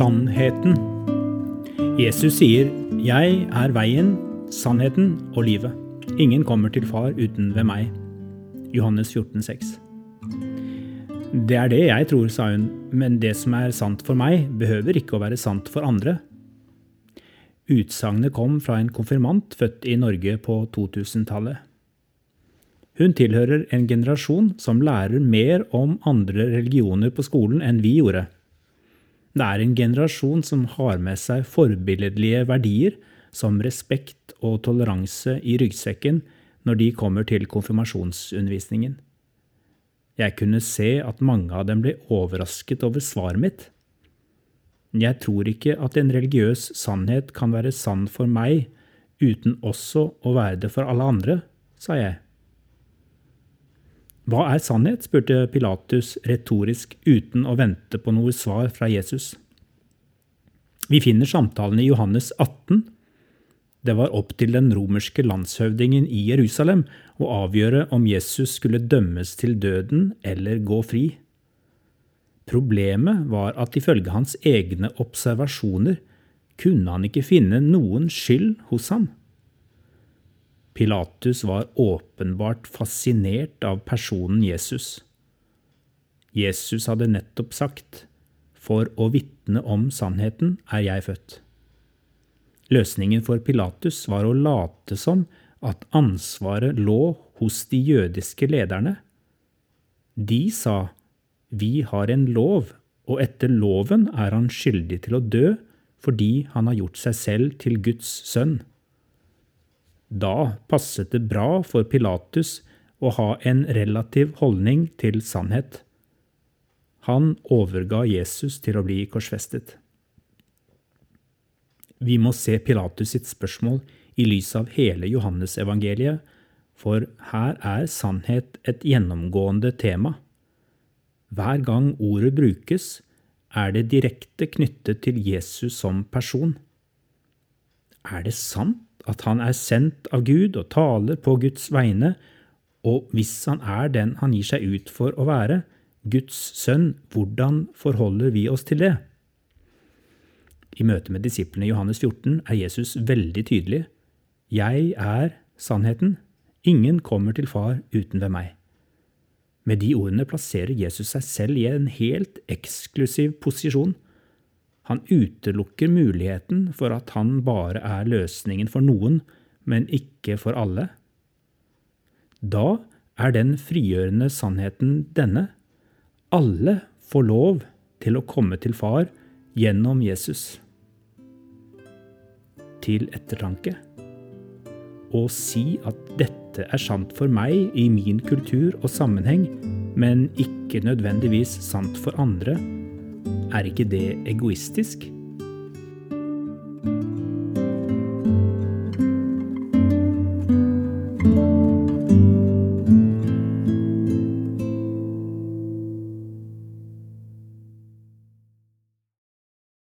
Sannheten. Jesus sier, 'Jeg er veien, sannheten og livet'. Ingen kommer til far uten ved meg. Johannes 14, 14,6. Det er det jeg tror, sa hun, men det som er sant for meg, behøver ikke å være sant for andre. Utsagnet kom fra en konfirmant født i Norge på 2000-tallet. Hun tilhører en generasjon som lærer mer om andre religioner på skolen enn vi gjorde. Det er en generasjon som har med seg forbilledlige verdier som respekt og toleranse i ryggsekken når de kommer til konfirmasjonsundervisningen. Jeg kunne se at mange av dem ble overrasket over svaret mitt. Jeg tror ikke at en religiøs sannhet kan være sann for meg uten også å være det for alle andre, sa jeg. Hva er sannhet? spurte Pilatus retorisk uten å vente på noe svar fra Jesus. Vi finner samtalen i Johannes 18. Det var opp til den romerske landshøvdingen i Jerusalem å avgjøre om Jesus skulle dømmes til døden eller gå fri. Problemet var at ifølge hans egne observasjoner kunne han ikke finne noen skyld hos ham. Pilatus var åpenbart fascinert av personen Jesus. Jesus hadde nettopp sagt, For å vitne om sannheten er jeg født. Løsningen for Pilatus var å late som at ansvaret lå hos de jødiske lederne. De sa, Vi har en lov, og etter loven er han skyldig til å dø fordi han har gjort seg selv til Guds sønn. Da passet det bra for Pilatus å ha en relativ holdning til sannhet. Han overga Jesus til å bli korsfestet. Vi må se Pilatus sitt spørsmål i lys av hele Johannesevangeliet, for her er sannhet et gjennomgående tema. Hver gang ordet brukes, er det direkte knyttet til Jesus som person. Er det sant at han er sendt av Gud og taler på Guds vegne, og hvis han er den han gir seg ut for å være, Guds sønn, hvordan forholder vi oss til det? I møte med disiplene i Johannes 14 er Jesus veldig tydelig. Jeg er sannheten. Ingen kommer til far uten ved meg. Med de ordene plasserer Jesus seg selv i en helt eksklusiv posisjon. Han utelukker muligheten for at han bare er løsningen for noen, men ikke for alle. Da er den frigjørende sannheten denne. Alle får lov til å komme til Far gjennom Jesus. Til ettertanke. Å si at dette er sant for meg i min kultur og sammenheng, men ikke nødvendigvis sant for andre, er ikke det egoistisk?